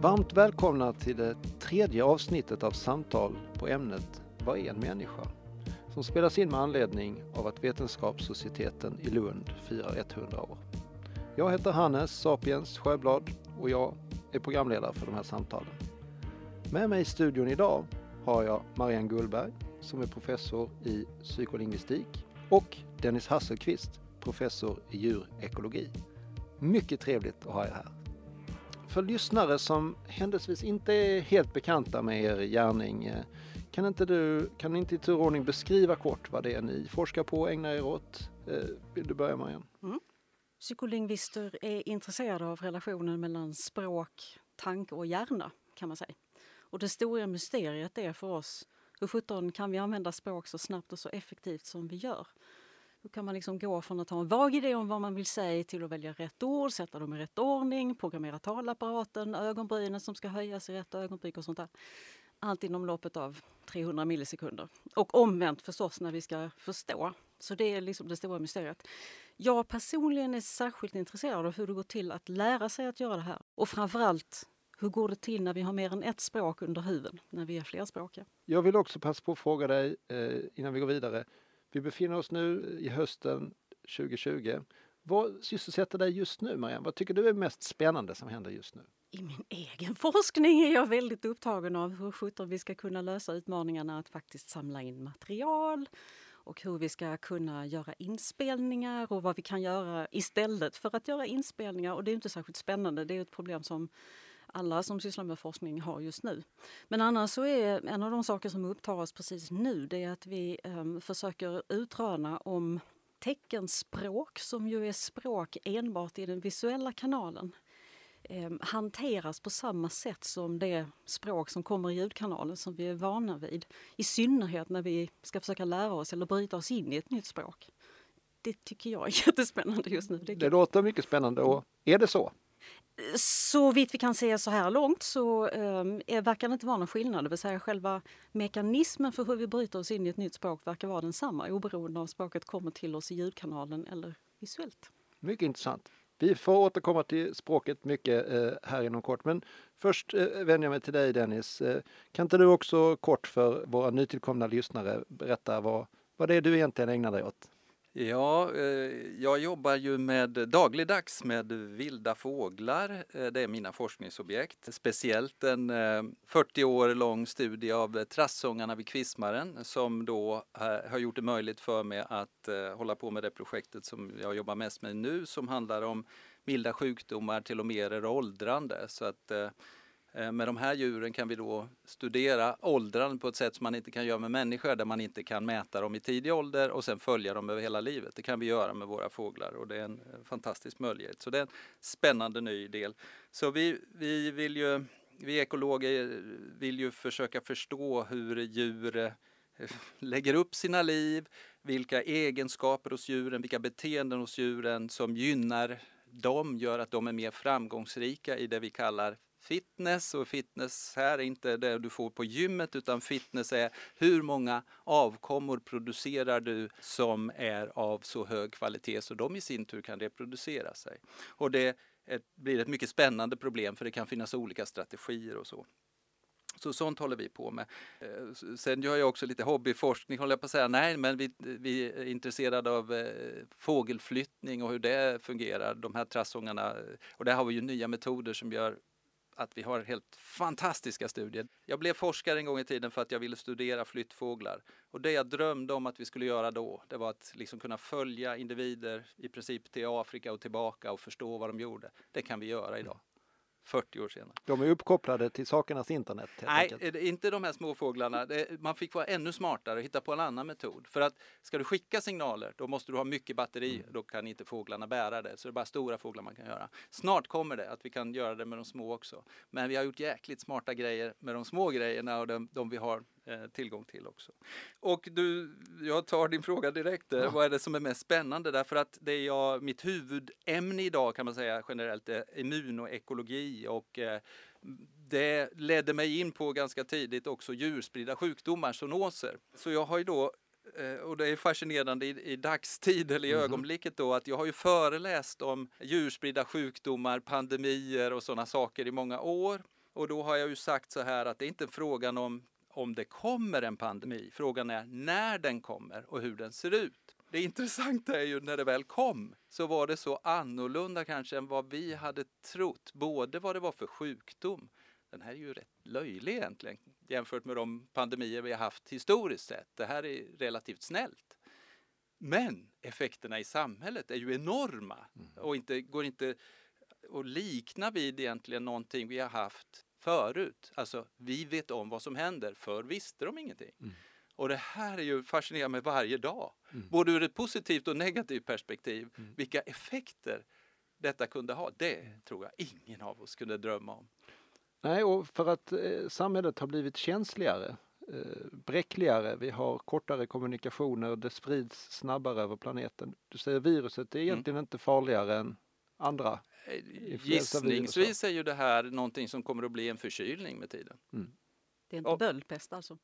Varmt välkomna till det tredje avsnittet av samtal på ämnet Vad är en människa? Som spelas in med anledning av att Vetenskapssocieteten i Lund firar 100 år. Jag heter Hannes Sapiens Sjöblad och jag är programledare för de här samtalen. Med mig i studion idag har jag Marianne Gullberg som är professor i psykolingvistik och Dennis Hasselqvist, professor i djurekologi. Mycket trevligt att ha er här. För lyssnare som händelsevis inte är helt bekanta med er gärning, eh, kan inte du, kan inte i turordning beskriva kort vad det är ni forskar på och ägnar er åt? Eh, vill du börja Marianne? Mm. Psykolingvister är intresserade av relationen mellan språk, tanke och hjärna kan man säga. Och det stora mysteriet är för oss hur sjutton kan vi använda språk så snabbt och så effektivt som vi gör? Då kan man liksom gå från att ha en vag idé om vad man vill säga till att välja rätt ord, sätta dem i rätt ordning, programmera talapparaten, ögonbrynen som ska höjas i rätt ögonblick och sånt där. Allt inom loppet av 300 millisekunder. Och omvänt förstås när vi ska förstå. Så det är liksom det stora mysteriet. Jag personligen är särskilt intresserad av hur det går till att lära sig att göra det här. Och framförallt hur går det till när vi har mer än ett språk under huven, när vi är flerspråkiga? Jag vill också passa på att fråga dig eh, innan vi går vidare. Vi befinner oss nu i hösten 2020. Vad sysselsätter dig just nu, Marianne? Vad tycker du är mest spännande som händer just nu? I min egen forskning är jag väldigt upptagen av hur sjutton vi ska kunna lösa utmaningarna att faktiskt samla in material och hur vi ska kunna göra inspelningar och vad vi kan göra istället för att göra inspelningar. Och det är inte särskilt spännande. Det är ett problem som alla som sysslar med forskning har just nu. Men annars så är en av de saker som upptar oss precis nu det är att vi eh, försöker utröna om teckenspråk, som ju är språk enbart i den visuella kanalen, eh, hanteras på samma sätt som det språk som kommer i ljudkanalen som vi är vana vid. I synnerhet när vi ska försöka lära oss eller bryta oss in i ett nytt språk. Det tycker jag är jättespännande just nu. Det, det låter mycket spännande och är det så? Så vitt vi kan se så här långt så eh, verkar det inte vara någon skillnad. Det vill säga själva mekanismen för hur vi bryter oss in i ett nytt språk verkar vara densamma oberoende av språket kommer till oss i ljudkanalen eller visuellt. Mycket intressant. Vi får återkomma till språket mycket eh, här inom kort. Men först eh, vänder jag mig till dig Dennis. Eh, kan inte du också kort för våra nytillkomna lyssnare berätta vad, vad det är du egentligen ägnar dig åt? Ja, eh, jag jobbar ju med dagligdags med vilda fåglar. Eh, det är mina forskningsobjekt. Speciellt en eh, 40 år lång studie av trassångarna vid Kvismaren som då har gjort det möjligt för mig att hålla på med det projektet som jag jobbar mest med nu som handlar om milda sjukdomar, telomerer och åldrande. Så att Eh, Eh, med de här djuren kan vi då studera åldrandet på ett sätt som man inte kan göra med människor där man inte kan mäta dem i tidig ålder och sen följa dem över hela livet. Det kan vi göra med våra fåglar och det är en eh, fantastisk möjlighet. Så det är en spännande ny del. Så vi, vi vill ju, vi ekologer vill ju försöka förstå hur djur eh, lägger upp sina liv, vilka egenskaper hos djuren, vilka beteenden hos djuren som gynnar dem, gör att de är mer framgångsrika i det vi kallar fitness och fitness här är inte det du får på gymmet utan fitness är hur många avkommor producerar du som är av så hög kvalitet så de i sin tur kan reproducera sig. Och det ett, blir ett mycket spännande problem för det kan finnas olika strategier och så. Så sånt håller vi på med. Eh, sen gör jag också lite hobbyforskning håller jag på att säga. Nej, men vi, vi är intresserade av eh, fågelflyttning och hur det fungerar, de här trassångarna. Och där har vi ju nya metoder som gör att vi har helt fantastiska studier. Jag blev forskare en gång i tiden för att jag ville studera flyttfåglar. Och det jag drömde om att vi skulle göra då, det var att liksom kunna följa individer i princip till Afrika och tillbaka och förstå vad de gjorde. Det kan vi göra idag. 40 år senare. De är uppkopplade till sakernas internet? Nej, enkelt. inte de här småfåglarna. Man fick vara ännu smartare och hitta på en annan metod. För att ska du skicka signaler, då måste du ha mycket batteri. Mm. Då kan inte fåglarna bära det. Så det är bara stora fåglar man kan göra. Snart kommer det att vi kan göra det med de små också. Men vi har gjort jäkligt smarta grejer med de små grejerna och de, de vi har tillgång till också. Och du, jag tar din fråga direkt. Ja. Vad är det som är mest spännande? Därför att det är jag, mitt huvudämne idag kan man säga generellt är immunoekologi och eh, det ledde mig in på ganska tidigt också djurspridda sjukdomar, zoonoser. Så jag har ju då eh, och det är fascinerande i, i dagstid eller i mm. ögonblicket då att jag har ju föreläst om djurspridda sjukdomar, pandemier och sådana saker i många år. Och då har jag ju sagt så här att det är inte frågan om om det kommer en pandemi. Frågan är när den kommer och hur den ser ut. Det intressanta är ju när det väl kom så var det så annorlunda kanske än vad vi hade trott. Både vad det var för sjukdom. Den här är ju rätt löjlig egentligen jämfört med de pandemier vi har haft historiskt sett. Det här är relativt snällt. Men effekterna i samhället är ju enorma mm. och inte, går inte att likna vid egentligen någonting vi har haft förut. Alltså, vi vet om vad som händer, för visste de ingenting. Mm. Och det här är ju fascinerande med varje dag, mm. både ur ett positivt och negativt perspektiv, mm. vilka effekter detta kunde ha. Det tror jag ingen av oss kunde drömma om. Nej, och för att eh, samhället har blivit känsligare, eh, bräckligare, vi har kortare kommunikationer, det sprids snabbare över planeten. Du säger viruset är mm. egentligen mm. inte farligare än andra gissningsvis är ju det här någonting som kommer att bli en förkylning med tiden. Mm. Det är inte och, böldpest alltså?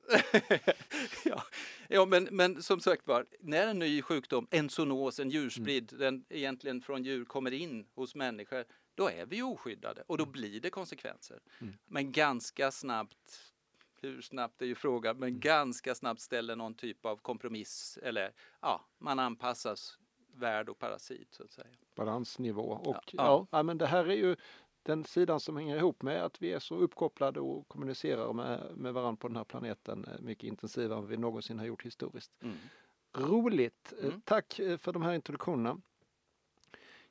ja, ja men, men som sagt var, när en ny sjukdom, en zoonos, en djurspridd, mm. den egentligen från djur kommer in hos människor, då är vi oskyddade och då mm. blir det konsekvenser. Mm. Men ganska snabbt hur snabbt är ju frågan, men mm. ganska snabbt ställer någon typ av kompromiss eller ja, man anpassas värd och parasit så att säga. Balansnivå och ja, ja. men det här är ju den sidan som hänger ihop med att vi är så uppkopplade och kommunicerar med, med varandra på den här planeten eh, mycket intensivare än vi någonsin har gjort historiskt. Mm. Roligt! Eh, mm. Tack eh, för de här introduktionerna.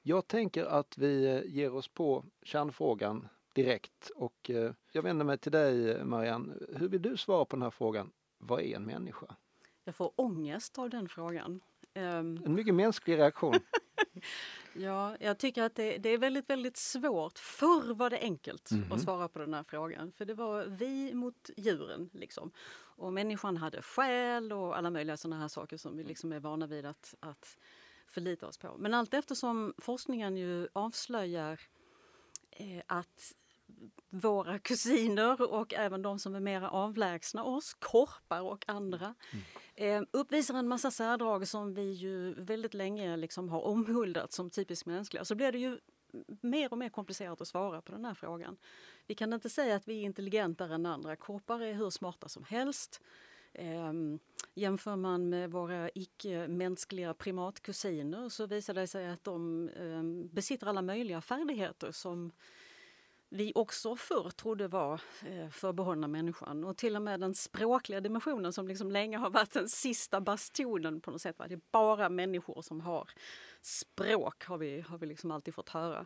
Jag tänker att vi ger oss på kärnfrågan direkt och jag vänder mig till dig Marianne. Hur vill du svara på den här frågan? Vad är en människa? Jag får ångest av den frågan. Um, en mycket mänsklig reaktion. ja, jag tycker att det, det, är väldigt, väldigt svårt. Förr var det enkelt mm -hmm. att mhm. svara på den här frågan. För det var vi mot djuren. Liksom. Och människan hade själ och alla möjliga sådana här saker som vi liksom är vana vid att, att förlita oss på. Men allt eftersom forskningen ju avslöjar eh, att våra kusiner och även de som är mer avlägsna oss, korpar och andra, mm. eh, uppvisar en massa särdrag som vi ju väldigt länge liksom har omhuldat som typiskt mänskliga. Så blir det ju mer och mer komplicerat att svara på den här frågan. Vi kan inte säga att vi är intelligentare än andra. Korpar är hur smarta som helst. Eh, jämför man med våra icke-mänskliga primatkusiner så visar det sig att de eh, besitter alla möjliga färdigheter som vi också förr trodde var eh, förbehållna människan. Och till och med den språkliga dimensionen som liksom länge har varit den sista bastionen på något sätt. Va? Det är bara människor som har språk, har vi, har vi liksom alltid fått höra.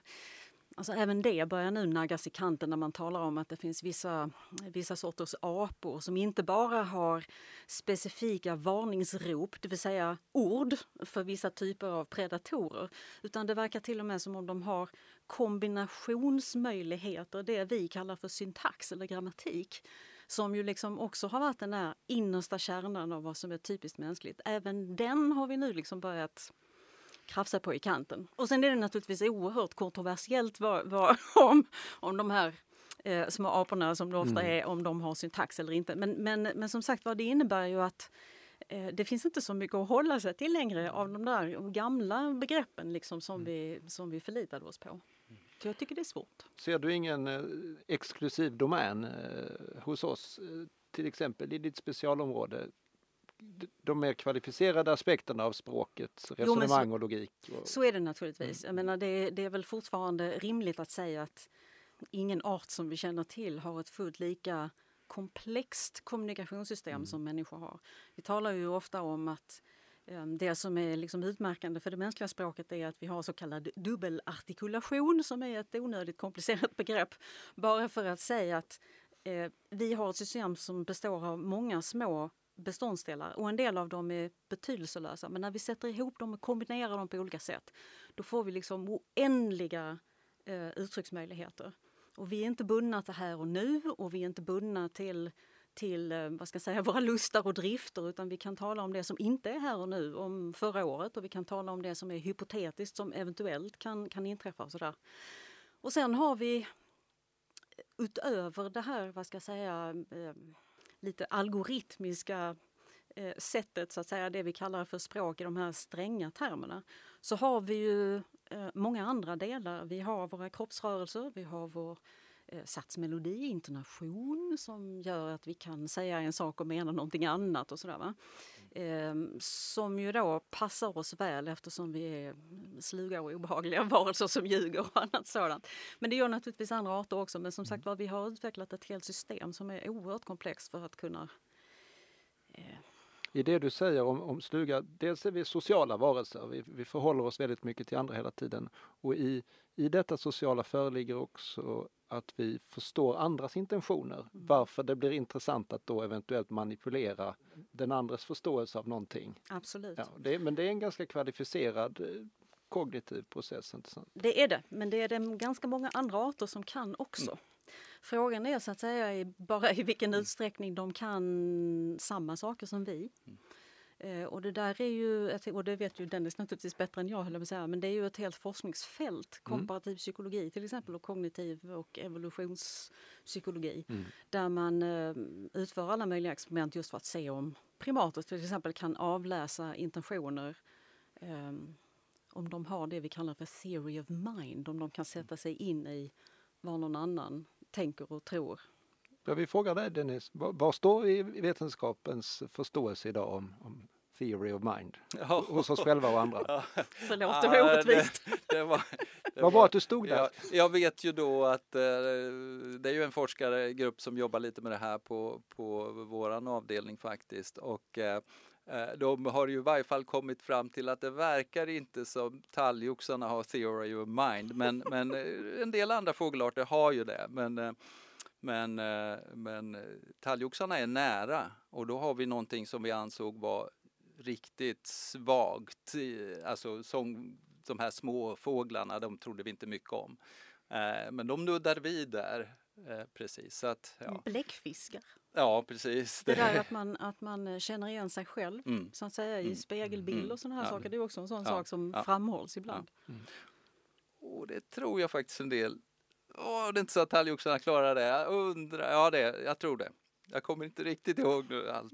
Alltså även det börjar nu naggas i kanten när man talar om att det finns vissa, vissa sorters apor som inte bara har specifika varningsrop, det vill säga ord för vissa typer av predatorer, utan det verkar till och med som om de har kombinationsmöjligheter, det vi kallar för syntax eller grammatik som ju liksom också har varit den där innersta kärnan av vad som är typiskt mänskligt. Även den har vi nu liksom börjat krafsa på i kanten. Och sen är det naturligtvis oerhört kontroversiellt vad, vad, om, om de här eh, små aporna som det ofta mm. är, om de har syntax eller inte. Men, men, men som sagt vad det innebär ju att eh, det finns inte så mycket att hålla sig till längre av de där gamla begreppen liksom som, mm. vi, som vi förlitade oss på. Så jag tycker det är svårt. Ser du ingen eh, exklusiv domän eh, hos oss, till exempel i ditt specialområde? De mer kvalificerade aspekterna av språket, resonemang jo, så, och logik. Och... Så är det naturligtvis. Jag menar, det, det, är väl fortfarande rimligt att säga att ingen art som vi känner till har ett fullt lika komplext kommunikationssystem mm. som människor har. Vi talar ju ofta om att um, det som är liksom utmärkande för det mänskliga språket är att vi har så kallad dubbelartikulation som är ett onödigt komplicerat begrepp. Bara för att säga att eh, vi har ett system som består av många små beståndsdelar och en del av dem är betydelselösa. Men när vi sätter ihop dem och kombinerar dem på olika sätt då får vi liksom oändliga eh, uttrycksmöjligheter. Och vi är inte bundna till här och nu och vi är inte bundna till till eh, vad ska jag säga, våra lustar och drifter utan vi kan tala om det som inte är här och nu, om förra året och vi kan tala om det som är hypotetiskt som eventuellt kan, kan inträffa. Och, sådär. och sen har vi eh, utöver det här, vad ska jag säga, eh, lite algoritmiska eh, sättet, så att säga, det vi kallar för språk i de här stränga termerna, så har vi ju eh, många andra delar. Vi har våra kroppsrörelser, vi har vår eh, satsmelodi, intonation som gör att vi kan säga en sak och mena någonting annat och sådär. Va? Eh, som ju då passar oss väl eftersom vi är sluga och obehagliga varelser som ljuger och annat sådant. Men det gör naturligtvis andra arter också. Men som sagt var, vi har utvecklat ett helt system som är oerhört komplext för att kunna eh, i det du säger om, om sluga, dels är vi sociala varelser, vi, vi förhåller oss väldigt mycket till andra hela tiden. Och i, i detta sociala föreligger också att vi förstår andras intentioner. Mm. Varför det blir intressant att då eventuellt manipulera den andres förståelse av någonting. Absolut. Ja, det, men det är en ganska kvalificerad eh, kognitiv process. Inte sant? Det är det, men det är det ganska många andra arter som kan också. Mm. Frågan är så att säga bara i vilken mm. utsträckning de kan samma saker som vi. Mm. Eh, och det där är ju, och det vet ju Dennis naturligtvis bättre än jag, höll jag säga, men det är ju ett helt forskningsfält, mm. komparativ mm. psykologi till exempel och kognitiv och evolutionspsykologi, mm. där man eh, utför alla möjliga experiment just för att se om primater till exempel kan avläsa intentioner eh, om de har det vi kallar för theory of mind, om de kan sätta sig in i vad någon annan tänker och tror. Jag vill fråga dig Dennis, vad står i vetenskapens förståelse idag om, om theory of mind ja. hos oss själva och andra? Ja. Förlåt, det var orättvist. Det, det var, det Vad bra att du stod där. Jag, jag vet ju då att eh, det är ju en forskargrupp som jobbar lite med det här på, på våran avdelning faktiskt och eh de har ju i varje fall kommit fram till att det verkar inte som talgoxarna har theory of mind men, men eh, en del andra fågelarter har ju det. Men, eh, men, eh, men eh, talgoxarna är nära och då har vi någonting som vi ansåg var riktigt svagt. Alltså som de här små fåglarna, de trodde vi inte mycket om. Eh, men de nuddar vid där. Precis. Så att, ja. Bläckfiskar. Ja, precis. Det där att man, att man känner igen sig själv mm. så att säga i mm. spegelbild mm. och sådana här ja. saker. Det är också en sån ja. sak som ja. framhålls ibland. Mm. Och det tror jag faktiskt en del Åh, det är inte så att talgoxarna klarar det. Jag undrar, ja det, jag tror det. Jag kommer inte riktigt ihåg nu allt.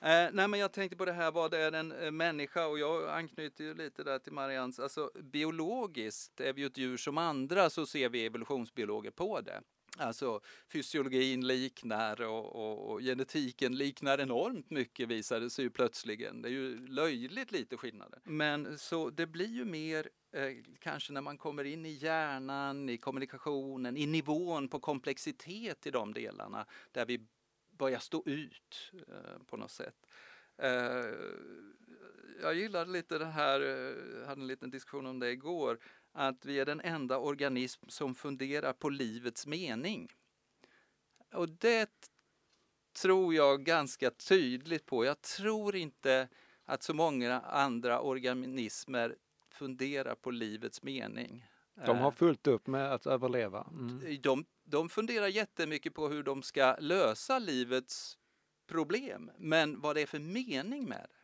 Eh, nej men jag tänkte på det här, vad är en eh, människa? Och jag anknyter ju lite där till Marians, alltså biologiskt är vi ju ett djur som andra så ser vi evolutionsbiologer på det. Alltså fysiologin liknar och, och, och, genetiken liknar enormt mycket visade sig ju plötsligen. Det är ju löjligt lite skillnader. Men så det blir ju mer eh, kanske när man kommer in i hjärnan, i kommunikationen, i nivån på komplexitet i de delarna där vi börjar stå ut eh, på något sätt. Eh, jag gillade lite det här, eh, hade en liten diskussion om det igår, att vi är den enda organism som funderar på livets mening. Och det tror jag ganska tydligt på. Jag tror inte att så många andra organismer funderar på livets mening. De har fullt upp med att överleva. Mm. De, de funderar jättemycket på hur de ska lösa livets problem, men vad det är för mening med det.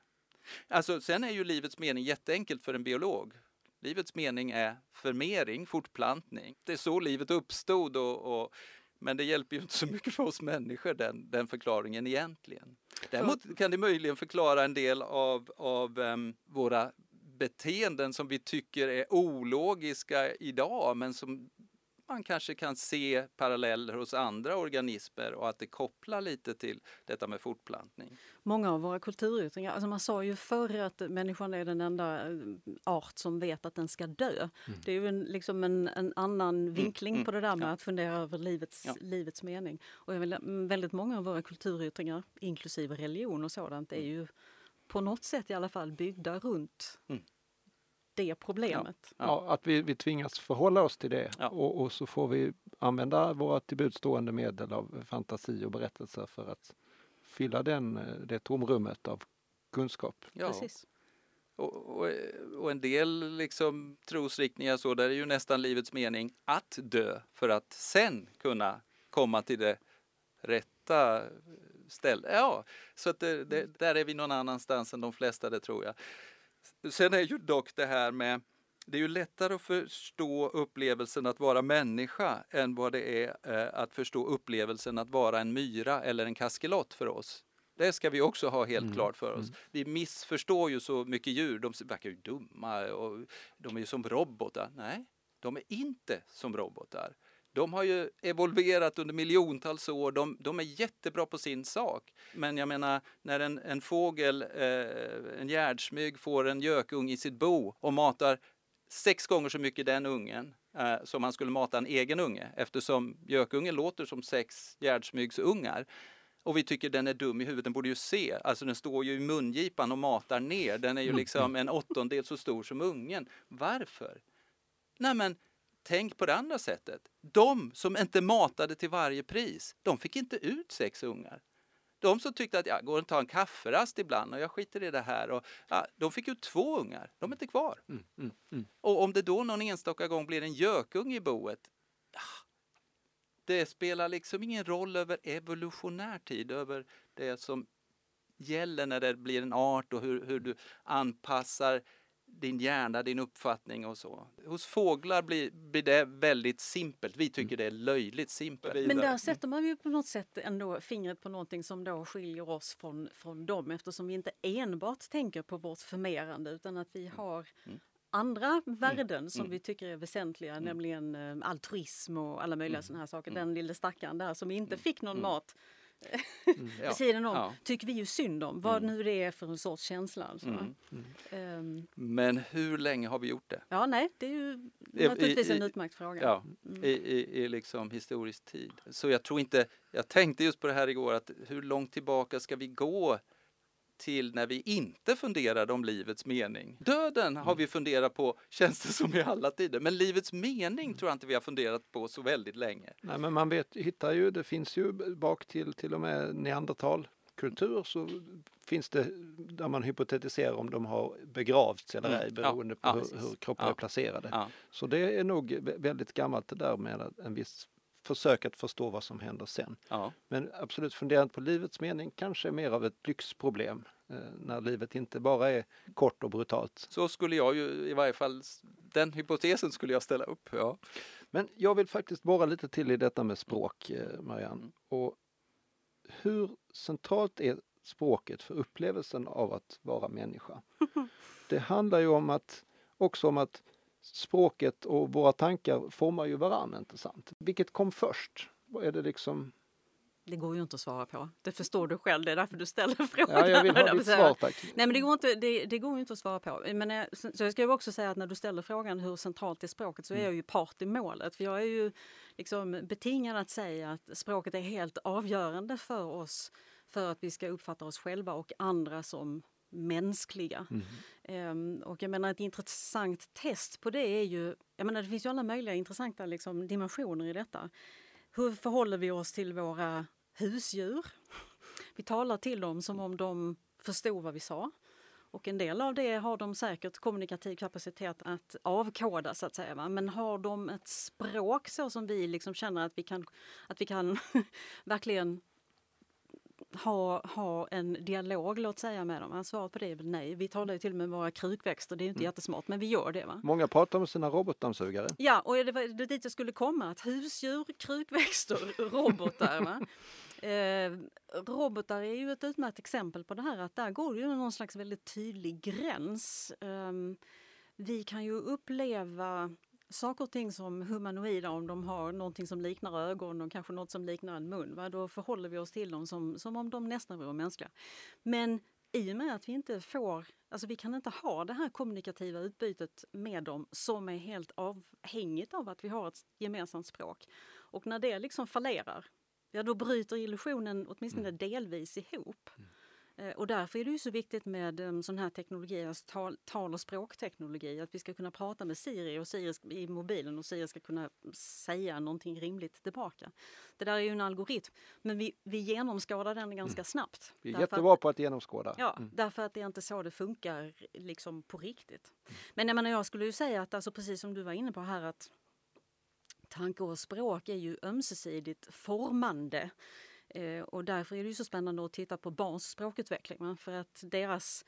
Alltså, sen är ju livets mening jätteenkelt för en biolog. Livets mening är förmering, fortplantning. Det är så livet uppstod och, och men det hjälper ju inte så mycket för oss människor den, den förklaringen egentligen. Däremot kan det möjligen förklara en del av, av um, våra beteenden som vi tycker är ologiska idag men som man kanske kan se paralleller hos andra organismer och att det kopplar lite till detta med fortplantning. Många av våra kulturyttringar, alltså man sa ju förr att människan är den enda eh, art som vet att den ska dö. Mm. Det är ju en, liksom en, en annan mm, vinkling mm. på det där med ja. att fundera över livets, ja. livets mening. Och jag vill, väldigt många av våra kulturyttringar, inklusive religion och sådant, är mm. ju på något sätt i alla fall byggda runt mm det problemet. Ja, ja att vi, vi tvingas förhålla oss till det ja. och, och, så får vi använda våra tillbudstående medel av fantasi och berättelser för att fylla den, det tomrummet av kunskap. Ja. Precis. Och, och, och, en del liksom trosriktningar så, där är ju nästan livets mening att dö för att sen kunna komma till det rätta stället. Ja, så att det, det, där är vi någon annanstans än de flesta, det tror jag. Sen är ju dock det här med det är ju lättare att förstå upplevelsen att vara människa än vad det är eh, att förstå upplevelsen att vara en myra eller en kaskelot för oss. Det ska vi också ha helt mm. klart för oss. Mm. Vi missförstår ju så mycket djur. De verkar ju dumma och de är ju som robotar. Nej, de är inte som robotar. De har ju evolverat under miljontals år, de, de är jättebra på sin sak. Men jag menar, när en, en fågel, eh, en gärdsmyg får en gökung i sitt bo och matar sex gånger så mycket den ungen eh, som man skulle mata en egen unge eftersom gökungen låter som sex gärdsmygsungar. Och vi tycker den är dum i huvudet, den borde ju se, alltså den står ju i mungipan och matar ner, den är ju liksom en åttondel så stor som ungen. Varför? Nej men tänk på det andra sättet. De som inte matade till varje pris, de fick inte ut sex ungar. De som tyckte att jag går och tar en kafferast ibland och jag skiter i det här. Och, ja, de fick ut två ungar, de är inte kvar. Mm, mm, mm. Och om det då någon enstaka gång blir en gökunge i boet, ja, det spelar liksom ingen roll över evolutionär tid, över det som gäller när det blir en art och hur, hur du anpassar din hjärna, din uppfattning och så. Hos fåglar blir, blir det väldigt simpelt. Vi tycker det är löjligt simpelt. Men där sätter man ju på något sätt ändå fingret på någonting som då skiljer oss från, från dem eftersom vi inte enbart tänker på vårt förmerande utan att vi har Mm. andra värden som Mm. vi tycker är väsentliga, Mm. nämligen eh, altruism och alla möjliga Mm. sådana här saker. Mm. Den lille stackaren där som inte Mm. fick någon Mm. mat Mm. Ja. vid sidan om, Ja. tycker vi ju synd om. Vad Mm. nu det är för en sorts känsla. Alltså. Mm. Ehm, Men hur länge har vi gjort det? ja, nej, det är ju I- naturligtvis i- en utmärkt fråga. Ja, Mm. i, i, i liksom historisk tid. Så jag tror inte, jag tänkte just på det här igår, att hur långt tillbaka ska vi gå till när vi inte funderade om livets mening? Döden har vi funderat på, känns det som i alla tider, men livets mening tror jag inte vi har funderat på så väldigt länge. Nej, men man vet, hittar ju, det finns ju bak till till och med neandertalkultur så finns det där man hypotetiserar om de har begravts eller Mm, ej ja, beroende på ja, hur, hur kroppen Ja. är placerade. Ja. Så det är nog vä- väldigt gammalt det där med en viss försök att förstå vad som händer sen. Ja. Men absolut funderandet på livets mening kanske mer av ett lyxproblem eh, när livet inte bara är kort och brutalt. Så skulle jag ju i varje fall, den hypotesen skulle jag ställa upp. Ja. Men jag vill faktiskt borra lite till i detta med språk, eh, Marianne. Mm. Och hur centralt är språket för upplevelsen av att vara människa? Det handlar ju om att, också om att språket och våra tankar formar ju varann, inte sant? Vilket kom först? Vad är det liksom? Det går ju inte att svara på. Det förstår du själv, det är därför du ställer frågan. Ja, jag vill ha ditt svar tack. Nej men det går, inte, det, det går ju inte att svara på. Men, eh, så så jag ska ju också säga att när du ställer frågan hur centralt är språket så är jag ju part i målet. För jag är ju liksom betingad att säga att språket är helt avgörande för oss för att vi ska uppfatta oss själva och andra som mänskliga. Mm. Och jag menar ett intressant test på det är ju, jag menar det finns ju alla möjliga intressanta liksom, dimensioner i detta. Hur förhåller vi oss till våra husdjur? Vi talar till dem som om de förstod vad vi sa. Och en del av det har de säkert kommunikativ kapacitet att avkoda så att säga. Va? Men har de ett språk så som vi liksom känner att vi kan, att vi kan verkligen ha, ha en dialog, låt säga, med dem? Svaret på det är nej. Vi talar ju till och med våra krukväxter, det är inte jättesmart, men vi gör det. va? Många pratar med sina robotdammsugare. Ja, och det var det dit jag skulle komma. Att husdjur, krukväxter, robotar. Va? Eh, robotar är ju ett utmärkt exempel på det här att där går det ju någon slags väldigt tydlig gräns. Eh, vi kan ju uppleva saker och ting som humanoida om de har någonting som liknar ögon och kanske något som liknar en mun. Va? Då förhåller vi oss till dem som, som om de nästan vore mänskliga. Men i och med att vi inte får, alltså vi kan inte ha det här kommunikativa utbytet med dem som är helt avhängigt av att vi har ett gemensamt språk. Och när det liksom fallerar, ja då bryter illusionen åtminstone delvis ihop. Eh, Och därför är det ju så viktigt med um, sån här teknologi, alltså tal, tal och språkteknologi, att vi ska kunna prata med Siri och Siri i mobilen och Siri ska kunna säga någonting rimligt tillbaka. Det där är ju en algoritm, men vi, vi genomskådar den ganska snabbt. Vi är Därför att- jättebra på att genomskåda. Ja, Mm. därför att det är inte så det funkar liksom på riktigt. Men jag, menar, jag skulle ju säga att alltså, precis som du var inne på här att tanke och språk är ju ömsesidigt formande. Eh, och därför är det så spännande att titta på barns språkutveckling. För att deras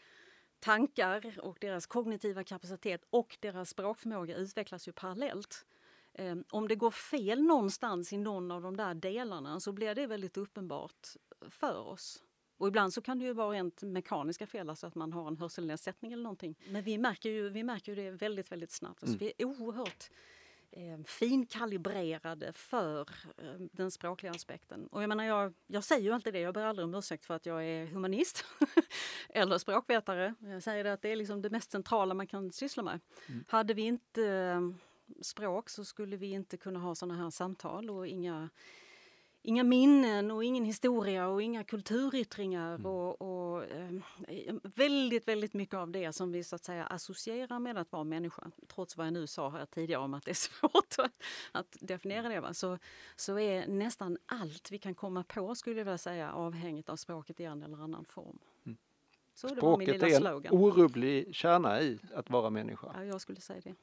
tankar och deras kognitiva kapacitet och deras språkförmåga utvecklas ju parallellt. Eh, om det går fel någonstans i någon av de där delarna så blir det väldigt uppenbart för oss. Och ibland så kan det ju vara rent mekaniska fel, alltså att man har en hörselnedsättning eller någonting. Men vi märker ju, vi märker ju det väldigt, väldigt snabbt. Alltså Mm. Vi är oerhört finkalibrerade för eh, den språkliga aspekten. Och jag, menar, jag, jag säger ju alltid det, jag ber aldrig om ursäkt för att jag är humanist eller språkvetare. Jag säger det att det är liksom det mest centrala man kan syssla med. Mm. Hade vi inte eh, språk så skulle vi inte kunna ha sådana här samtal och inga inga minnen och ingen historia och inga kulturyttringar mm. och, och eh, väldigt, väldigt mycket av det som vi så att säga associerar med att vara människa. Trots vad jag nu sa här tidigare om att det är svårt att definiera det. Va? Så, så är nästan allt vi kan komma på skulle jag vilja säga avhängigt av språket i en eller annan form. Mm. Så Språket är en slogan. orubblig kärna i att vara människa. Ja, jag skulle säga det.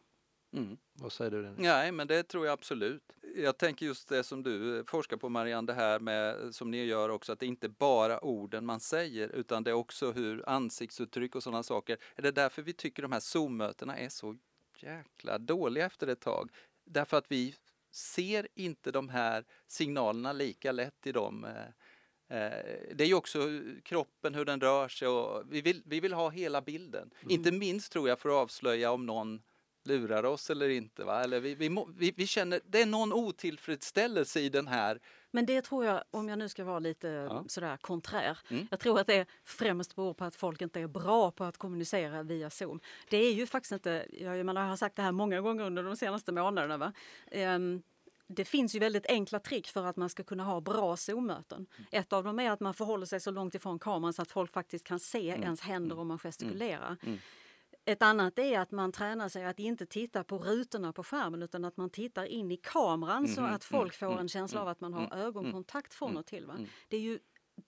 Mm. Vad säger du? Nej, men det tror jag absolut. Jag tänker just det som du forskar på Marianne, det här med som ni gör också, att det inte bara orden man säger utan det är också hur ansiktsuttryck och sådana saker. Är det därför vi tycker de här Zoom-mötena är så jäkla dåliga efter ett tag? Därför att vi ser inte de här signalerna lika lätt i dem. Eh, eh, det är ju också kroppen, hur den rör sig och vi vill, vi vill ha hela bilden. Mm. Inte minst tror jag för att avslöja om någon lurar oss eller inte. Va? Eller vi, vi, vi, vi, känner, det är någon otillfredsställelse i den här men det tror jag, om jag nu ska vara lite ja. sådär konträr, mm. jag tror att det främst beror på att folk inte är bra på att kommunicera via Zoom. Det är ju faktiskt inte, jag, menar, jag har sagt det här många gånger under de senaste månaderna, va? Um, det finns ju väldigt enkla trick för att man ska kunna ha bra Zoom-möten. Mm. Ett av dem är att man förhåller sig så långt ifrån kameran så att folk faktiskt kan se mm. ens händer mm. om man gestikulerar. Mm. Ett annat är att man tränar sig att inte titta på rutorna på skärmen utan att man tittar in i kameran mm, så att folk får mm, en känsla av att man har mm, ögonkontakt från och till. Va? Det är ju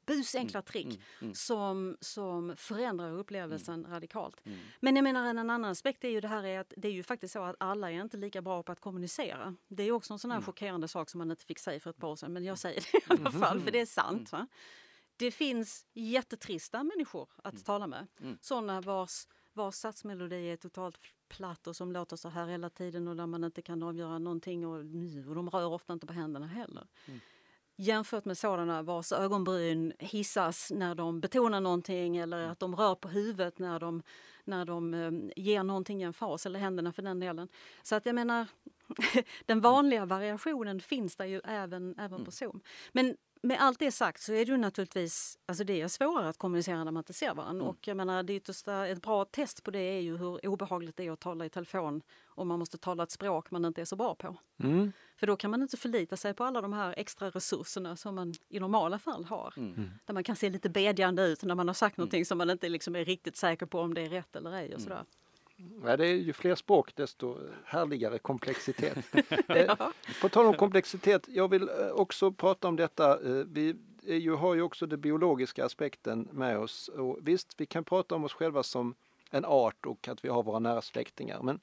busenkla trick som, som förändrar upplevelsen radikalt. Men jag menar en annan aspekt är ju det här är att det är ju faktiskt så att alla är inte lika bra på att kommunicera. Det är också en sån här chockerande sak som man inte fick säga för ett par år sedan men jag säger det i alla fall för det är sant. Va? Det finns jättetrista människor att tala med. Sådana vars vars satsmelodi är totalt platt och som låter så här hela tiden och där man inte kan avgöra någonting och, och de rör ofta inte på händerna heller. Mm. Jämfört med sådana vars ögonbryn hissas när de betonar någonting eller mm. att de rör på huvudet när de, när de um, ger någonting en fas, eller händerna för den delen. Så att jag menar, den vanliga variationen finns där ju även, även på mm. Zoom. Men med allt det sagt så är det ju naturligtvis alltså det är svårare att kommunicera när man inte ser varandra. Mm. Och jag menar, det yttersta, ett bra test på det är ju hur obehagligt det är att tala i telefon om man måste tala ett språk man inte är så bra på. Mm. För då kan man inte förlita sig på alla de här extra resurserna som man i normala fall har. Mm. mm. Där man kan se lite bedjande ut när man har sagt mm. någonting som man inte liksom är riktigt säker på om det är rätt eller ej. Och mm. sådär. Ja, det är ju fler språk desto härligare komplexitet. ja. På tal om komplexitet, jag vill eh, också prata om detta. Eh, vi ju, har ju också den biologiska aspekten med oss. Och visst, vi kan prata om oss själva som en art och att vi har våra nära släktingar. Men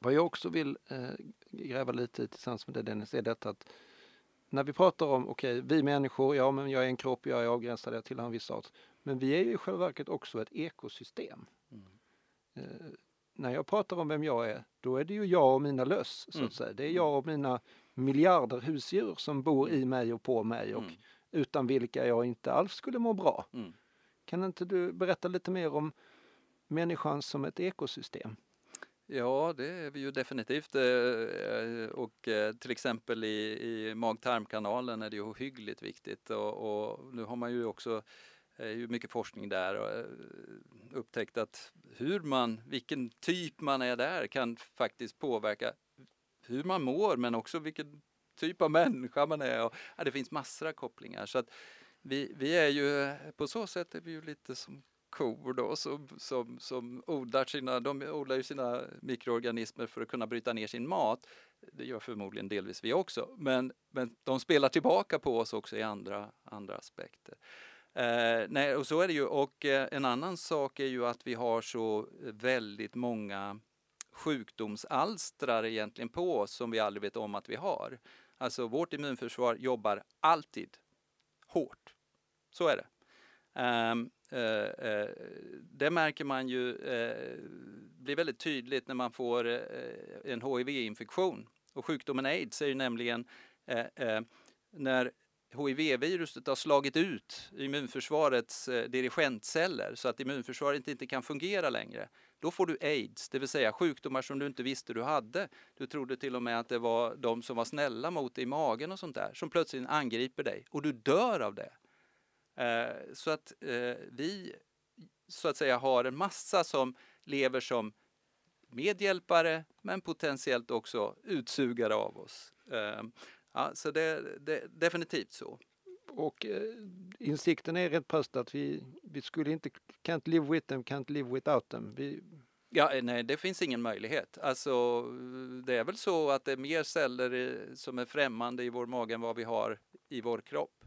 vad jag också vill eh, gräva lite i tillsammans med det Dennis är detta att när vi pratar om, okej, okay, vi människor, ja men jag är en kropp, jag är avgränsad, jag tillhör en viss art. Men vi är ju i själva verket också ett ekosystem. Mm. Eh, när jag pratar om vem jag är, då är det ju jag och mina löss. Så att mm. säga. Det är jag och mina miljarder husdjur som bor i mig och på mig och mm. utan vilka jag inte alls skulle må bra. Mm. Kan inte du berätta lite mer om människan som ett ekosystem? Ja, det är vi ju definitivt. Eh, och eh, till exempel i, i mag-tarmkanalen är det ju hyggligt viktigt och, och nu har man ju också Eh, ju mycket forskning där och eh, upptäckt att hur man, vilken typ man är där kan faktiskt påverka hur man mår men också vilken typ av människa man är. Och, ja, det finns massor av kopplingar. Så att vi, vi är ju, på så sätt är vi ju lite som kor då som, som, som odlar sina, de odlar ju sina mikroorganismer för att kunna bryta ner sin mat. Det gör förmodligen delvis vi också, men, men de spelar tillbaka på oss också i andra, andra aspekter. Eh, nej, och så är det ju. Och eh, en annan sak är ju att vi har så väldigt många sjukdomsalstrar egentligen på oss som vi aldrig vet om att vi har. Alltså vårt immunförsvar jobbar alltid hårt. Så är det. Um, uh, uh, det märker man ju uh, blir väldigt tydligt när man får en HIV-infektion. Och sjukdomen aids är ju nämligen när HIV-viruset har slagit ut immunförsvarets eh, dirigentceller så att immunförsvaret inte kan fungera längre. då får du aids, det vill säga sjukdomar som du inte visste du hade. Du trodde till och med att det var de som var snälla mot dig i magen och sånt där som plötsligt angriper dig och du dör av det. Eh, så att eh, vi så att säga har en massa som lever som medhjälpare men potentiellt också utsugare av oss. Eh, Eh, ja, så det är definitivt så. Och eh, insikten är rätt pass att vi, vi skulle inte, can't live with them, can't live without them. Vi... Ja, nej, det finns ingen möjlighet. Alltså, det är väl så att det är mer celler som är främmande i vår mage än vad vi har i vår kropp.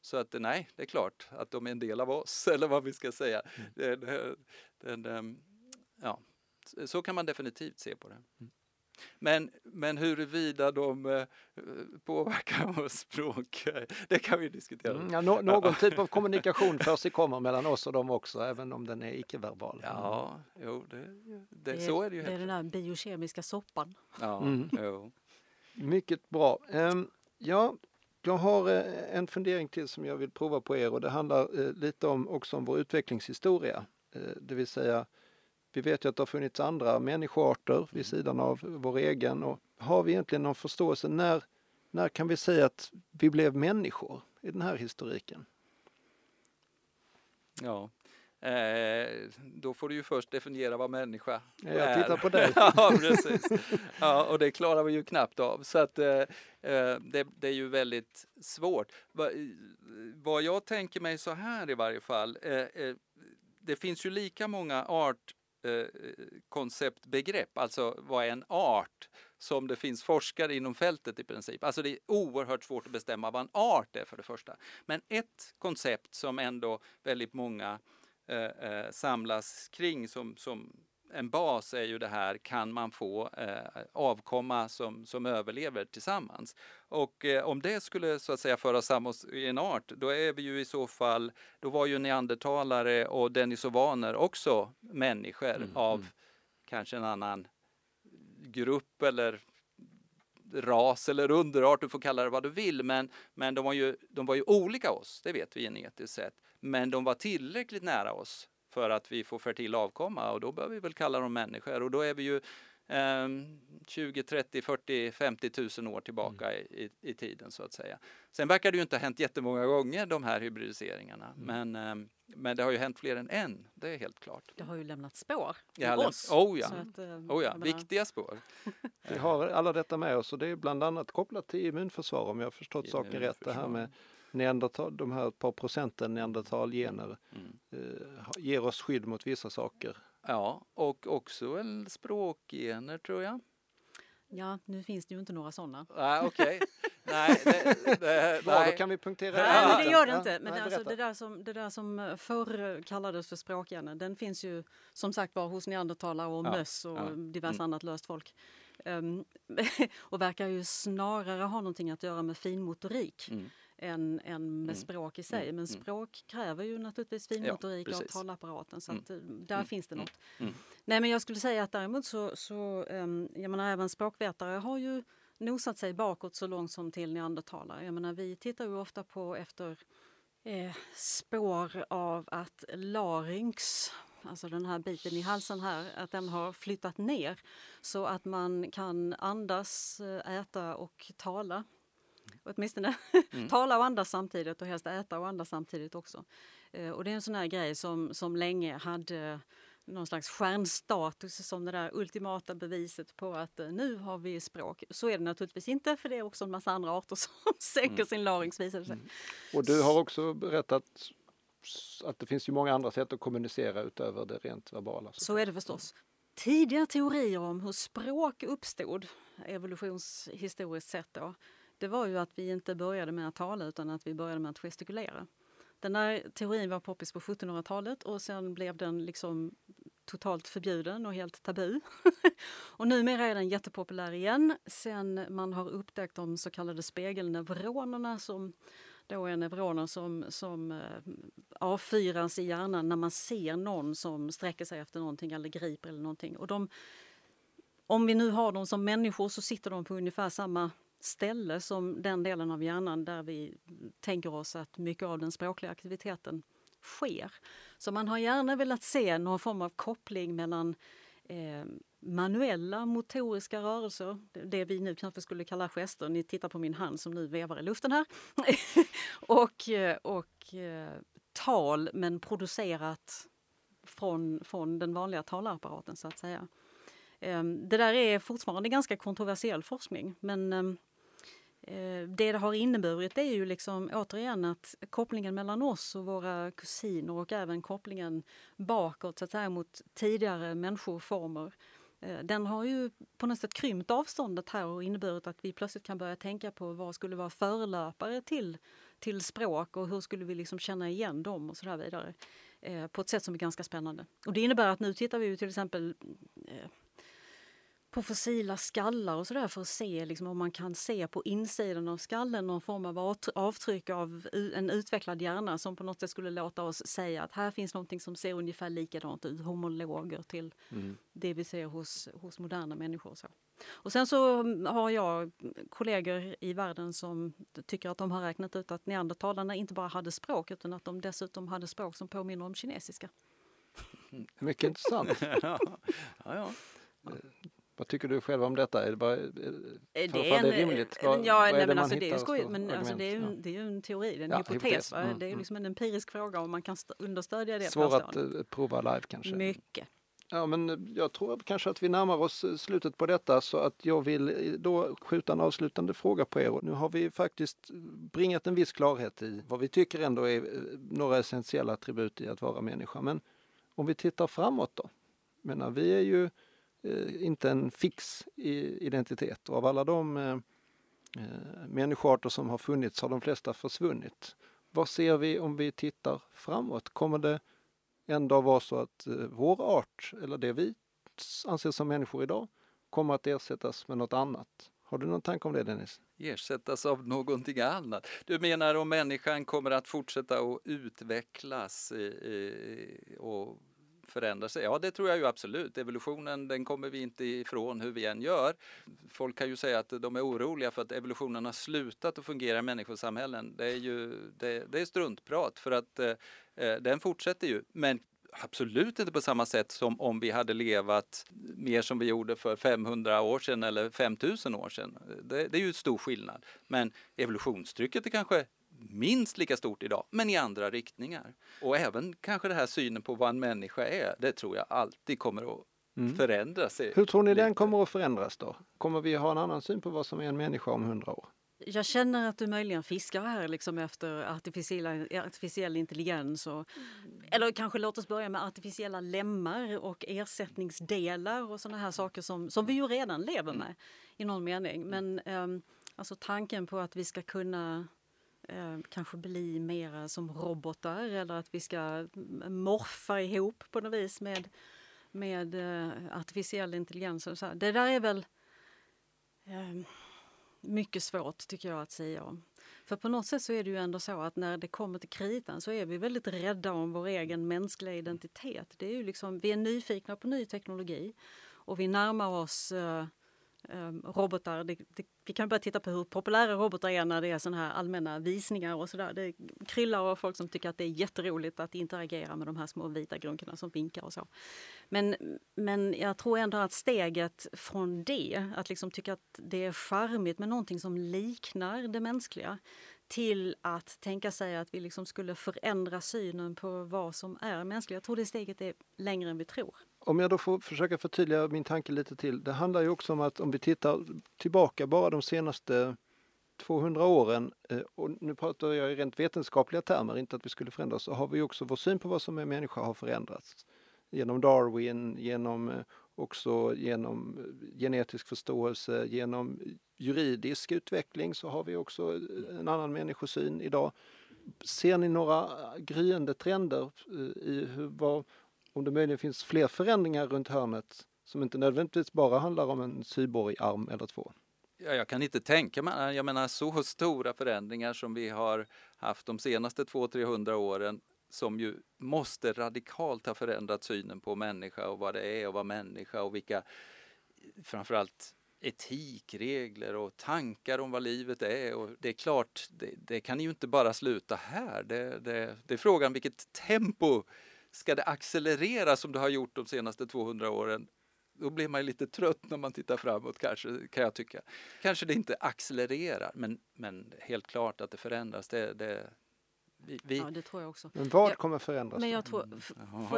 Så att nej, det är klart att de är en del av oss, eller vad vi ska säga. Mm. Det, det, det, ehm, ja, så kan man definitivt se på det. Mm. Men, men huruvida de eh, påverkar vårt språk, det kan vi diskutera. Mm, ja, no, någon typ av kommunikation för sig kommer mellan oss och dem också, även om den är icke-verbal. Ja, jo, det, det, det, så är det ju. Det är den där biokemiska soppan. Ja, mm. jo. Mycket bra. Um, ja, jag har eh, en fundering till som jag vill prova på er och det handlar eh, lite om också om vår utvecklingshistoria. Eh, det vill säga, vi vet ju att det har funnits andra människoarter vid sidan av vår egen och har vi egentligen någon förståelse när, när kan vi säga att vi blev människor i den här historiken? Ja, Eh, då får du ju först definiera vad människa är. Jag tittar på dig. ja, precis. Ja, och det klarar vi ju knappt av. Så att eh, eh det, det, är ju väldigt svårt. Va, vad jag tänker mig så här i varje fall. Eh, eh det finns ju lika många art Eh, eh, konceptbegrepp, alltså vad är en art, som det finns forskare inom fältet i princip. Alltså det är oerhört svårt att bestämma vad en art är för det första. Men ett koncept som ändå väldigt många Eh, eh, samlas kring som, som en bas är ju det här, kan man få eh, avkomma som, som överlever tillsammans? Och eh, om det skulle så att säga föra samman oss i en art, då är vi ju i så fall, då var ju neandertalare och denisovaner också människor mm, av mm. kanske en annan grupp eller ras eller underart, du får kalla det vad du vill, men, men de, var ju, de var ju olika oss, det vet vi genetiskt sett. Men de var tillräckligt nära oss för att vi får fertil avkomma och då bör vi väl kalla dem människor och då är vi ju eh, 20, 30, 40, 50 tusen år tillbaka mm. i, i, tiden så att säga. Sen verkar det ju inte ha hänt jättemånga gånger de här hybridiseringarna mm. men, eh, men det har ju hänt fler än en, det är helt klart. Det har ju lämnat spår i oss. Oh ja, att, eh, oh ja. viktiga spår. vi har alla detta med oss och det är bland annat kopplat till immunförsvar om jag har förstått saken rätt. Det här med neandertal, de här par procenten neandertalgener mm. eh, ger oss skydd mot vissa saker. Ja, och också väl språkgener tror jag. Ja, nu finns det ju inte några sådana. Ah, Okej, okay. nej, det, det, Bra, nej. då kan vi punktera Nej, det gör det inte. Men nej, alltså, det, där som, det där som förr kallades för språkgener, den finns ju som sagt var hos neandertalare och ja, möss och ja. diverse mm. annat löst folk. Um, och verkar ju snarare ha någonting att göra med finmotorik. Mm än, än med mm. språk i sig. Mm. Men mm. språk kräver ju naturligtvis finmotorik ja, och talapparaten så att, mm. där finns det något. Nej men jag skulle säga att däremot så, så um, jag menar även språkvetare har ju nosat sig bakåt så långt som till neandertalare. Jag menar vi tittar ju ofta på efter eh, spår av att larynx alltså den här biten i halsen här, att den har flyttat ner så att man kan andas, eh, äta och tala åtminstone mm. tala och andas samtidigt och helst äta och andas samtidigt också. Eh, och det är en sån här grej som, som länge hade någon slags stjärnstatus som det där ultimata beviset på att eh, nu har vi språk. Så är det naturligtvis inte för det är också en massa andra arter som sänker mm. sin larynx visar sig. Mm. Och du har också berättat att det finns ju många andra sätt att kommunicera utöver det rent verbala. Så, så är det förstås. Tidiga teorier om hur språk uppstod evolutionshistoriskt sett då, det var ju att vi inte började med att tala utan att vi började med att gestikulera. Den där teorin var poppis på 1700-talet och sen blev den liksom totalt förbjuden och helt tabu. och numera är den jättepopulär igen sen man har upptäckt de så kallade spegelneuronerna som då är neuroner som, som eh, avfyras i hjärnan när man ser någon som sträcker sig efter någonting eller griper eller någonting. Och de, om vi nu har dem som människor så sitter de på ungefär samma ställe som den delen av hjärnan där vi tänker oss att mycket av den språkliga aktiviteten sker. Så man har gärna velat se någon form av koppling mellan eh, manuella motoriska rörelser, det vi nu kanske skulle kalla gester. Ni tittar på min hand som nu vevar i luften här. och, eh, och eh, tal men producerat från, från den vanliga talapparaten så att säga. Ehm, det där är fortfarande ganska kontroversiell forskning men ehm, Eh, det det har inneburit är ju liksom återigen att kopplingen mellan oss och våra kusiner och även kopplingen bakåt så att säga mot tidigare människoformer eh, den har ju på något sätt krympt avståndet här och inneburit att vi plötsligt kan börja tänka på vad skulle vara förelöpare till, till språk och hur skulle vi liksom känna igen dem och så där vidare. Eh, på ett sätt som är ganska spännande. Och det innebär att nu tittar vi till exempel eh, på fossila skallar och sådär för att se liksom, om man kan se på insidan av skallen någon form av avtryck av en utvecklad hjärna som på något sätt skulle låta oss säga att här finns någonting som ser ungefär likadant ut, homologer till mm. det vi ser hos, hos moderna människor. Så. Och sen så har jag kollegor i världen som tycker att de har räknat ut att neandertalarna inte bara hade språk utan att de dessutom hade språk som påminner om kinesiska. Mycket intressant. ja, ja. Eh, vad tycker du själv om detta? Är det bara, det är en, det rimligt? Vad, ja, vad nej, men alltså, det är skoj, men alltså, det, är ju, det är ju en teori, det är en ja, hypotes. hypotes. Mm, det är mm. liksom en empirisk fråga om man kan understödja det. Svårt att uh, prova live kanske? Mycket. Ja, men eh, jag tror kanske att vi närmar oss eh, slutet på detta så att jag vill då skjuta en avslutande fråga på er. Nu har vi faktiskt bringat en viss klarhet i vad vi tycker ändå är några essentiella attribut i att vara människa. Men om vi tittar framåt då? menar, vi är ju Eh, Eh, inte en fix identitet och av alla de eh, eh, människoarter som har funnits har de flesta försvunnit. Vad ser vi om vi tittar framåt? Kommer det en dag vara så att vår art, eller det vi anser som människor idag, kommer att ersättas med något annat? Har du någon tanke om det Dennis? Ersättas av någonting annat? Du menar om människan kommer att fortsätta att utvecklas och förändrar sig? Ja, det tror jag ju absolut. Evolutionen, den kommer vi inte ifrån hur vi än gör. Folk kan ju säga att de är oroliga för att evolutionen har slutat att fungera i människosamhällen. Det är ju det, det är struntprat för att eh, eh den fortsätter ju. Men absolut inte på samma sätt som om vi hade levat mer som vi gjorde för 500 år sedan eller 5000 år sedan. Det, det är ju stor skillnad. Men evolutionstrycket är kanske minst lika stort idag, men i andra riktningar. Och även kanske det här synen på vad en människa är, det tror jag alltid kommer att mm. förändras. Hur tror ni lite. den kommer att förändras då? Kommer vi ha en annan syn på vad som är en människa om hundra år? Jag känner att du möjligen fiskar här liksom efter artificiell, artificiell intelligens. Och, mm. Eller kanske låt oss börja med artificiella lemmar och ersättningsdelar och sådana här saker som, som vi ju redan lever med i någon mening. Men um, alltså tanken på att vi ska kunna eh, kanske bli mera som robotar eller att vi ska morfa ihop på något vis med, med eh, artificiell intelligens. Och så här. Det där är väl eh, mycket svårt tycker jag att säga om. För på något sätt så är det ju ändå så att när det kommer till kritan så är vi väldigt rädda om vår egen mänskliga identitet. Det är ju liksom, vi är nyfikna på ny teknologi och vi närmar oss eh, Ehm, robotar. Det, det, vi kan börja titta på hur populära robotar är när det är såna här allmänna visningar och sådär. Det kryllar av folk som tycker att det är jätteroligt att interagera med de här små vita grunkorna som vinkar och så. Men, men jag tror ändå att steget från det, att liksom tycka att det är charmigt med någonting som liknar det mänskliga till att tänka sig att vi liksom skulle förändra synen på vad som är mänskligt. Jag tror det steget är längre än vi tror. Om jag då får försöka förtydliga min tanke lite till. Det handlar ju också om att om vi tittar tillbaka bara de senaste 200 åren, eh, och nu pratar jag i rent vetenskapliga termer, inte att vi skulle förändras, så har vi också vår syn på vad som är människa har förändrats. Genom Darwin, genom eh, också genom eh, genetisk förståelse, genom juridisk utveckling så har vi också en annan människosyn idag. Ser ni några gryende trender i hur, vad, om det möjligen finns fler förändringar runt hörnet som inte nödvändigtvis bara handlar om en cyborgarm eller två? Ja, jag kan inte tänka mig, jag menar så stora förändringar som vi har haft de senaste 200-300 åren som ju måste radikalt ha förändrat synen på människa och vad det är att vara människa och vilka framförallt etikregler och tankar om vad livet är. Och det är klart, det, det kan ju inte bara sluta här. Det, det, det är frågan vilket tempo ska det accelerera som det har gjort de senaste 200 åren? Då blir man lite trött när man tittar framåt kanske, kan jag tycka. Kanske det inte accelererar, men, men helt klart att det förändras. Det, det, vi, vi... Ja, det tror jag också. Men vad kommer förändras? Men jag tror,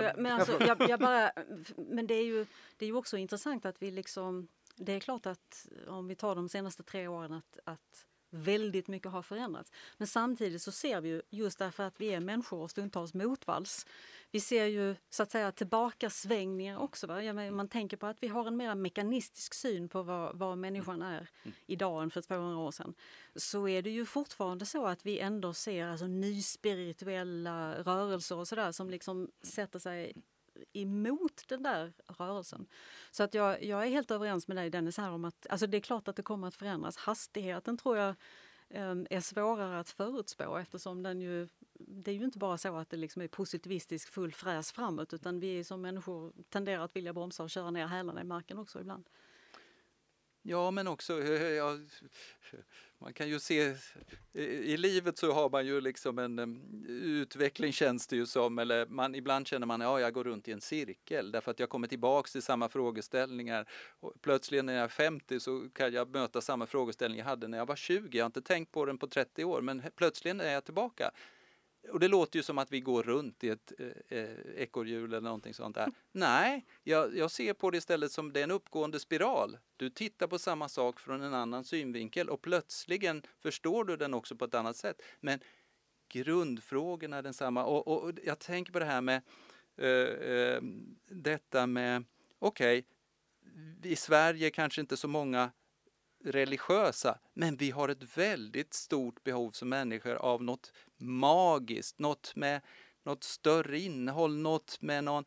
jag, men alltså, jag, jag, bara, men det är ju, det är ju också intressant att vi liksom, det är klart att om vi tar de senaste tre åren att, att väldigt mycket har förändrats. Men samtidigt så ser vi ju, just därför att vi är människor och stundtals motvalls, vi ser ju så att säga tillbakasvängningar också. Va? Man tänker på att vi har en mer mekanistisk syn på vad, vad människan är mm. idag än för 200 år sedan. Så är det ju fortfarande så att vi ändå ser alltså nyspirituella rörelser och sådär som liksom sätter sig emot den där rörelsen. Så att jag, jag är helt överens med dig Dennis här om att alltså det är klart att det kommer att förändras. Hastigheten tror jag ehm, är svårare att förutspå eftersom den ju, det är ju inte bara så att det liksom är positivistisk full fräs framåt utan vi som människor tenderar att vilja bromsa och köra ner hälarna i marken också ibland. Ja, men också, eh, eh, ja, man kan ju se, eh, i livet så har man ju liksom en utveckling känns det ju som, eller man, ibland känner man, ja jag går runt i en cirkel därför att jag kommer tillbaks till samma frågeställningar. Och plötsligt när jag är 50 så kan jag möta samma frågeställning jag hade när jag var 20. Jag har inte tänkt på den på 30 år, men plötsligt är jag tillbaka. Och det låter ju som att vi går runt i ett eh, eh ekorrhjul eller någonting sånt där. Nej, jag, jag, ser på det istället som det är en uppgående spiral. Du tittar på samma sak från en annan synvinkel och plötsligen förstår du den också på ett annat sätt. Men grundfrågorna är densamma. Och, och, och jag tänker på det här med eh, eh, detta med, okej, okay, i Sverige kanske inte så många religiösa, men vi har ett väldigt stort behov som människor av något magiskt, något med något större innehåll, något med någon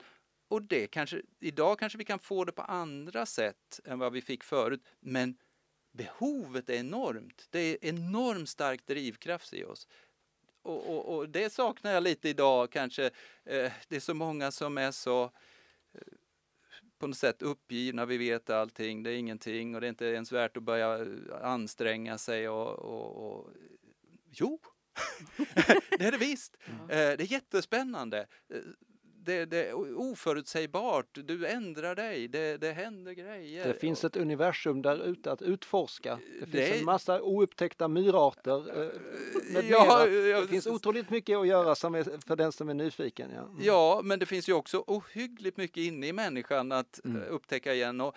och det kanske, idag kanske vi kan få det på andra sätt än vad vi fick förut, men behovet är enormt. Det är enormt stark drivkraft i oss. Och, och, och, det saknar jag lite idag kanske. Eh, det är så många som är så eh, på något sätt uppgivna, vi vet allting, det är ingenting och det är inte ens värt att börja anstränga sig och, och, och... Jo, det är det visst. Eh, det är jättespännande. Eh, det, det, är oförutsägbart, du ändrar dig, det, det händer grejer. Det finns ett universum där ute att utforska. Det, det finns en massa oupptäckta myrarter. Eh, med ja, ja, det finns otroligt mycket att göra som är, för den som är nyfiken. Ja. Mm. ja, men det finns ju också ohyggligt mycket inne i människan att mm. upptäcka igen. Och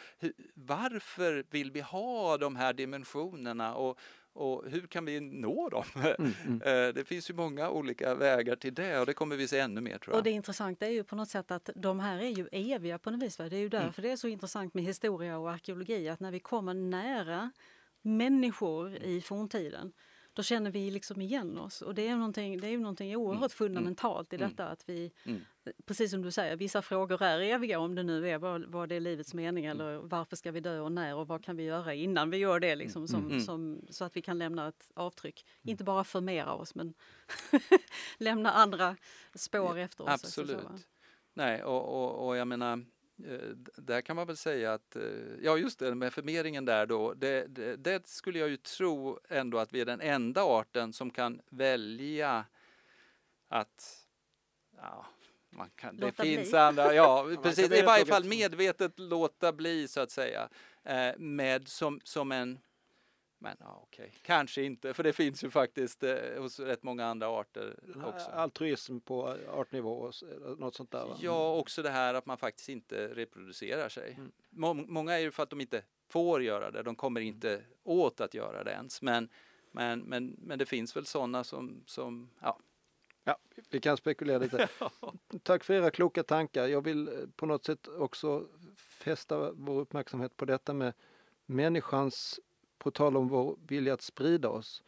varför vill vi ha de här dimensionerna? Och, och hur kan vi nå dem? Mm, mm. Eh, det finns ju många olika vägar till det och det kommer vi se ännu mer tror jag. Och det intressanta är ju på något sätt att de här är ju eviga på något vis. Det är ju mm. därför mm. det är så intressant med historia och arkeologi att när vi kommer nära människor i forntiden då känner vi liksom igen oss. Och det är någonting, det är någonting oerhört mm. fundamentalt i mm. detta att vi, mm. precis som du säger, vissa frågor är eviga om det nu är vad, vad det är livets mening mm. eller varför ska vi dö och när och vad kan vi göra innan vi gör det liksom, som, mm. som, så att vi kan lämna ett avtryck. Inte bara förmera oss men lämna andra spår efter oss. Absolut. Nej, och, och, och jag menar där kan man väl säga att, eh, ja just det med förmeringen där då, det, det, det, skulle jag ju tro ändå att vi är den enda arten som kan välja att, ja, man kan, det finns bli. andra, ja precis, i varje fall medvetet låta bli så att säga, eh, med som, som en men ja, okej, okay. kanske inte, för det finns ju faktiskt eh, hos rätt många andra arter också. Altruism på artnivå och något sånt där? Va? Ja, också det här att man faktiskt inte reproducerar sig. Mm. Må många är ju för att de inte får göra det, de kommer mm. inte åt att göra det ens. Men, men, men, men det finns väl sådana som, som ja. Ja, vi kan spekulera lite. Tack för era kloka tankar. Jag vill eh, på något sätt också fästa vår uppmärksamhet på detta med människans på tal om vår vilja att sprida oss.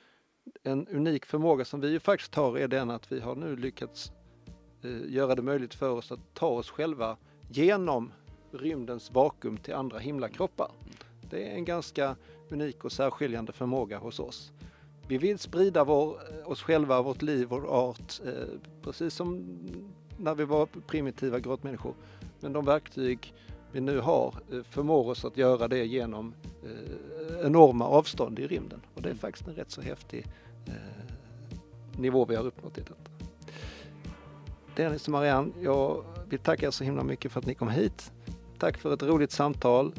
En unik förmåga som vi ju faktiskt har är den att vi har nu lyckats eh, göra det möjligt för oss att ta oss själva genom rymdens vakuum till andra himlakroppar. Det är en ganska unik och särskiljande förmåga hos oss. Vi vill sprida vår, eh, oss själva, vårt liv, vår art, eh, precis som när vi var primitiva grottmänniskor. Men de verktyg vi nu har eh, förmår oss att göra det genom eh, enorma avstånd i rymden. Och det är faktiskt en rätt så häftig nivå vi har uppnått i detta. Dennis och Marianne, jag vill tacka er så himla mycket för att ni kom hit. Tack för ett roligt samtal.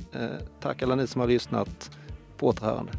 Tack alla ni som har lyssnat. På återhörande.